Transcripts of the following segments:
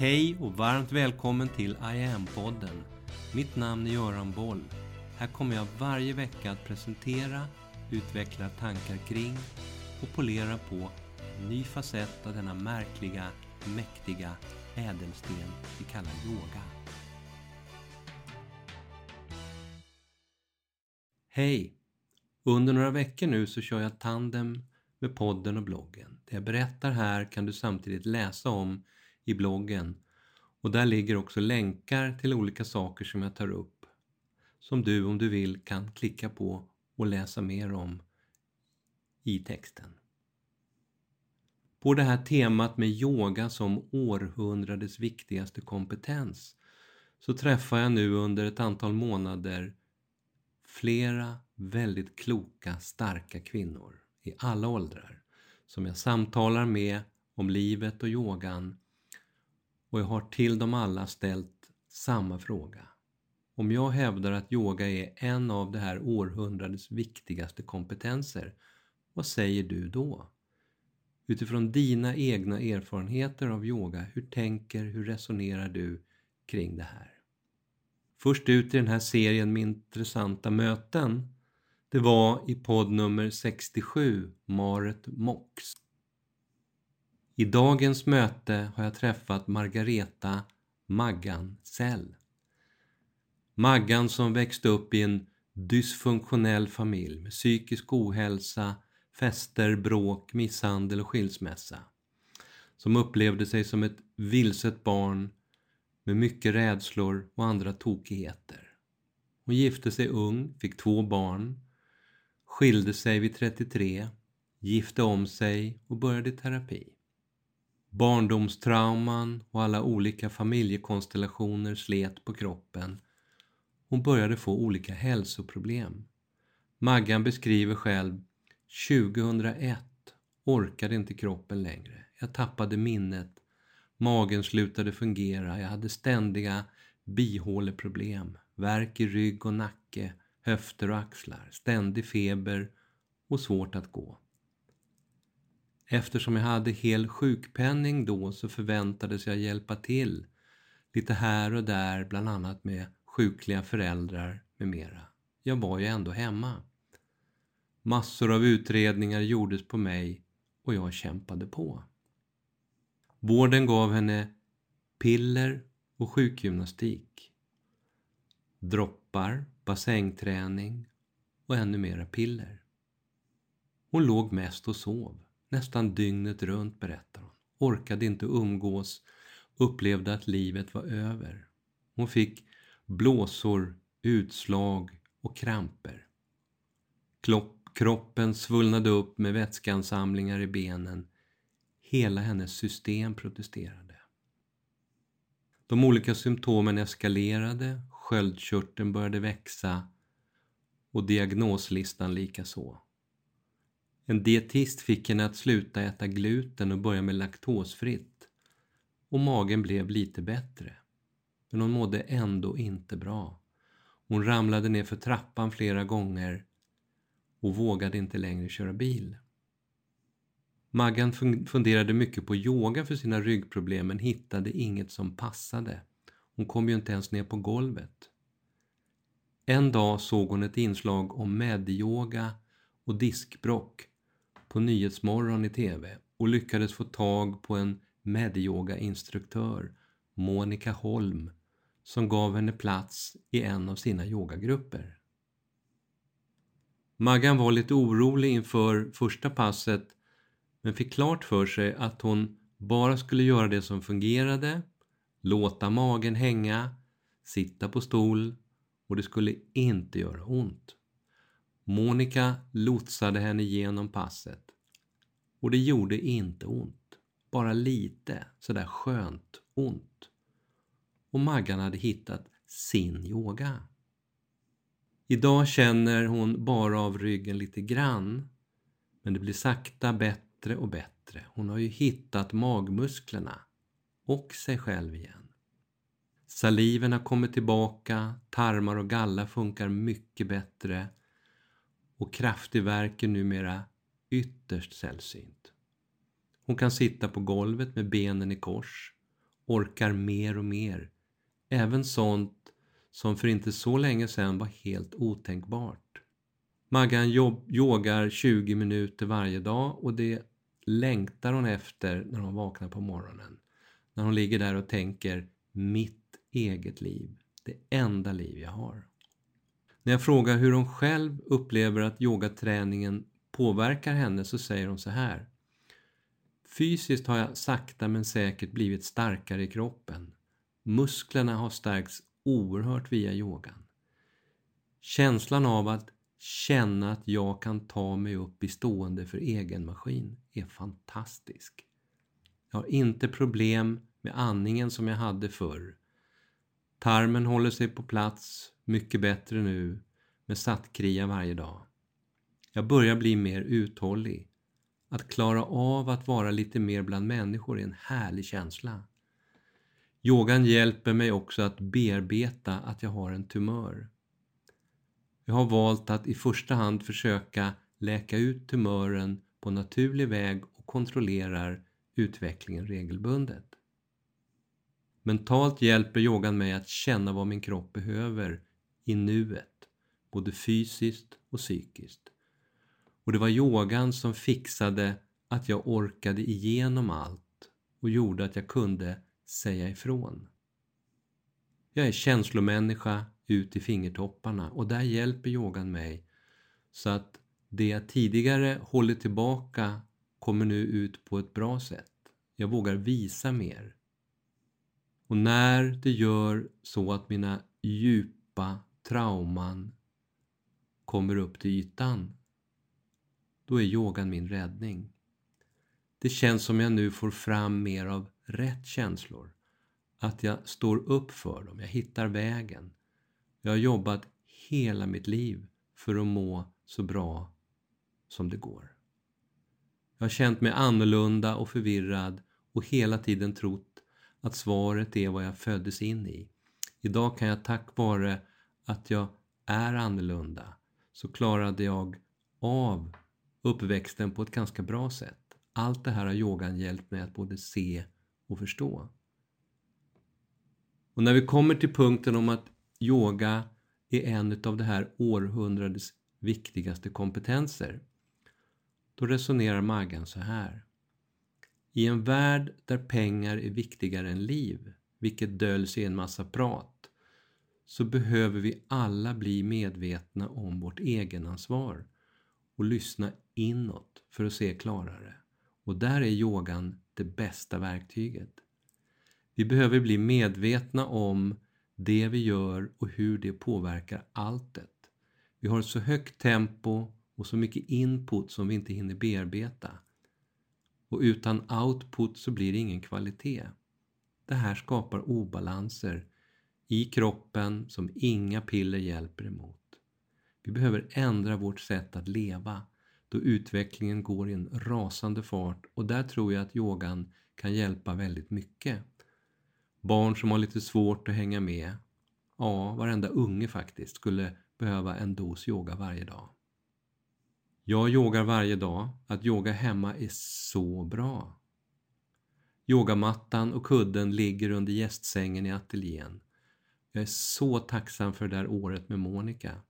Hej och varmt välkommen till I am-podden. Mitt namn är Göran Boll. Här kommer jag varje vecka att presentera, utveckla tankar kring och polera på en ny facett av denna märkliga, mäktiga ädelsten vi kallar yoga. Hej! Under några veckor nu så kör jag tandem med podden och bloggen. Det jag berättar här kan du samtidigt läsa om i bloggen och där ligger också länkar till olika saker som jag tar upp som du om du vill kan klicka på och läsa mer om i texten. På det här temat med yoga som århundradets viktigaste kompetens så träffar jag nu under ett antal månader flera väldigt kloka, starka kvinnor i alla åldrar som jag samtalar med om livet och yogan och jag har till dem alla ställt samma fråga. Om jag hävdar att yoga är en av det här århundradets viktigaste kompetenser, vad säger du då? Utifrån dina egna erfarenheter av yoga, hur tänker, hur resonerar du kring det här? Först ut i den här serien med intressanta möten, det var i podd nummer 67, Maret Mox. I dagens möte har jag träffat Margareta Maggan Sell. Maggan som växte upp i en dysfunktionell familj med psykisk ohälsa, fester, bråk, misshandel och skilsmässa. Som upplevde sig som ett vilset barn med mycket rädslor och andra tokigheter. Hon gifte sig ung, fick två barn, skilde sig vid 33, gifte om sig och började i terapi. Barndomstrauman och alla olika familjekonstellationer slet på kroppen. Hon började få olika hälsoproblem. Maggan beskriver själv 2001 orkade inte kroppen längre. Jag tappade minnet. Magen slutade fungera. Jag hade ständiga bihåleproblem, värk i rygg och nacke, höfter och axlar, ständig feber och svårt att gå. Eftersom jag hade hel sjukpenning då så förväntades jag hjälpa till lite här och där, bland annat med sjukliga föräldrar med mera. Jag var ju ändå hemma. Massor av utredningar gjordes på mig och jag kämpade på. Vården gav henne piller och sjukgymnastik. Droppar, bassängträning och ännu mera piller. Hon låg mest och sov. Nästan dygnet runt, berättar hon. Orkade inte umgås, upplevde att livet var över. Hon fick blåsor, utslag och kramper. Kroppen svullnade upp med vätskeansamlingar i benen. Hela hennes system protesterade. De olika symptomen eskalerade, sköldkörteln började växa och diagnoslistan likaså. En dietist fick henne att sluta äta gluten och börja med laktosfritt. Och magen blev lite bättre. Men hon mådde ändå inte bra. Hon ramlade ner för trappan flera gånger och vågade inte längre köra bil. Maggan funderade mycket på yoga för sina ryggproblem men hittade inget som passade. Hon kom ju inte ens ner på golvet. En dag såg hon ett inslag om medyoga och diskbrock på Nyhetsmorgon i TV och lyckades få tag på en medyoga-instruktör, Monica Holm, som gav henne plats i en av sina yogagrupper. Maggan var lite orolig inför första passet men fick klart för sig att hon bara skulle göra det som fungerade, låta magen hänga, sitta på stol och det skulle inte göra ont. Monica lotsade henne genom passet. Och det gjorde inte ont. Bara lite sådär skönt ont. Och Maggan hade hittat sin yoga. Idag känner hon bara av ryggen lite grann. Men det blir sakta bättre och bättre. Hon har ju hittat magmusklerna. Och sig själv igen. Saliven har kommit tillbaka, tarmar och galla funkar mycket bättre och kraftig värk är numera ytterst sällsynt. Hon kan sitta på golvet med benen i kors orkar mer och mer. Även sånt som för inte så länge sedan var helt otänkbart. Maggan yogar 20 minuter varje dag och det längtar hon efter när hon vaknar på morgonen. När hon ligger där och tänker mitt eget liv, det enda liv jag har. När jag frågar hur hon själv upplever att yogaträningen påverkar henne så säger hon så här. Fysiskt har jag sakta men säkert blivit starkare i kroppen. Musklerna har stärkts oerhört via yogan. Känslan av att känna att jag kan ta mig upp i stående för egen maskin är fantastisk. Jag har inte problem med andningen som jag hade förr. Tarmen håller sig på plats mycket bättre nu med sattkria varje dag. Jag börjar bli mer uthållig. Att klara av att vara lite mer bland människor är en härlig känsla. Yogan hjälper mig också att bearbeta att jag har en tumör. Jag har valt att i första hand försöka läka ut tumören på naturlig väg och kontrollerar utvecklingen regelbundet. Mentalt hjälper yogan mig att känna vad min kropp behöver i nuet, både fysiskt och psykiskt. Och det var yogan som fixade att jag orkade igenom allt och gjorde att jag kunde säga ifrån. Jag är känslomänniska ut i fingertopparna och där hjälper yogan mig så att det jag tidigare hållit tillbaka kommer nu ut på ett bra sätt. Jag vågar visa mer. Och när det gör så att mina djupa trauman kommer upp till ytan, då är yogan min räddning. Det känns som jag nu får fram mer av rätt känslor. Att jag står upp för dem, jag hittar vägen. Jag har jobbat hela mitt liv för att må så bra som det går. Jag har känt mig annorlunda och förvirrad och hela tiden trott att svaret är vad jag föddes in i. Idag kan jag tack vare att jag är annorlunda så klarade jag av uppväxten på ett ganska bra sätt. Allt det här har yogan hjälpt mig att både se och förstå. Och när vi kommer till punkten om att yoga är en av det här århundradets viktigaste kompetenser, då resonerar Maggan så här. I en värld där pengar är viktigare än liv, vilket döljs i en massa prat, så behöver vi alla bli medvetna om vårt egenansvar och lyssna inåt för att se klarare. Och där är yogan det bästa verktyget. Vi behöver bli medvetna om det vi gör och hur det påverkar alltet. Vi har ett så högt tempo och så mycket input som vi inte hinner bearbeta. Och utan output så blir det ingen kvalitet. Det här skapar obalanser i kroppen som inga piller hjälper emot. Vi behöver ändra vårt sätt att leva då utvecklingen går i en rasande fart och där tror jag att yogan kan hjälpa väldigt mycket. Barn som har lite svårt att hänga med, ja, varenda unge faktiskt, skulle behöva en dos yoga varje dag. Jag yogar varje dag. Att yoga hemma är så bra. Yogamattan och kudden ligger under gästsängen i ateljén. Jag är så tacksam för det där året med Monica.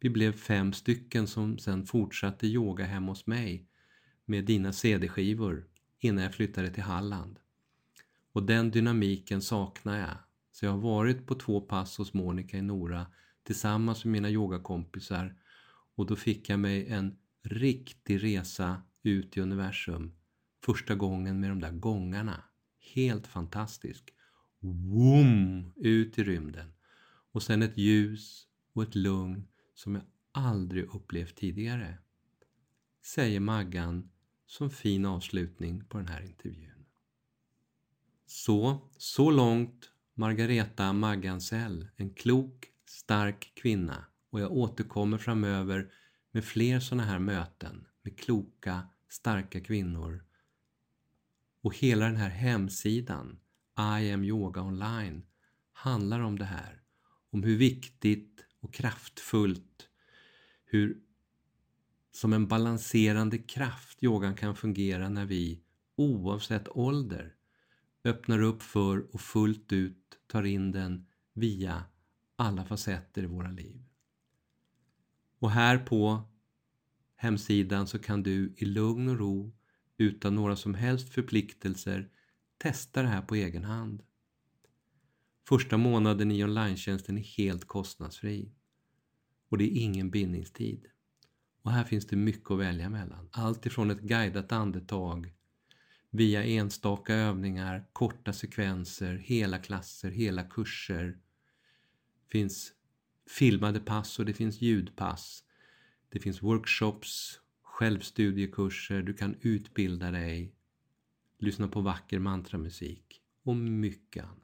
Vi blev fem stycken som sen fortsatte yoga hemma hos mig med dina CD-skivor innan jag flyttade till Halland. Och den dynamiken saknar jag. Så jag har varit på två pass hos Monica i Nora tillsammans med mina yogakompisar och då fick jag mig en riktig resa ut i universum första gången med de där gångarna. Helt fantastisk. Woom! Ut i rymden. Och sen ett ljus och ett lugn som jag aldrig upplevt tidigare. Säger Maggan som fin avslutning på den här intervjun. Så, så långt Margareta Maggansell, en klok, stark kvinna och jag återkommer framöver med fler sådana här möten med kloka, starka kvinnor. Och hela den här hemsidan, i am yoga online, handlar om det här. Om hur viktigt och kraftfullt, hur som en balanserande kraft yogan kan fungera när vi, oavsett ålder, öppnar upp för och fullt ut tar in den via alla facetter i våra liv. Och här på hemsidan så kan du i lugn och ro utan några som helst förpliktelser testa det här på egen hand. Första månaden i online är helt kostnadsfri och det är ingen bindningstid. Och här finns det mycket att välja mellan. Allt ifrån ett guidat andetag via enstaka övningar, korta sekvenser, hela klasser, hela kurser. Det finns filmade pass och det finns ljudpass. Det finns workshops, självstudiekurser, du kan utbilda dig, lyssna på vacker mantramusik och mycket annat.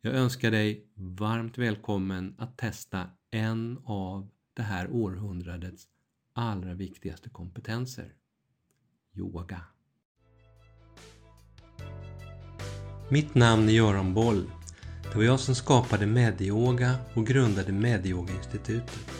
Jag önskar dig varmt välkommen att testa en av det här århundradets allra viktigaste kompetenser. Yoga. Mitt namn är Göran Boll. Det var jag som skapade Medyoga och grundade Medyoga-institutet.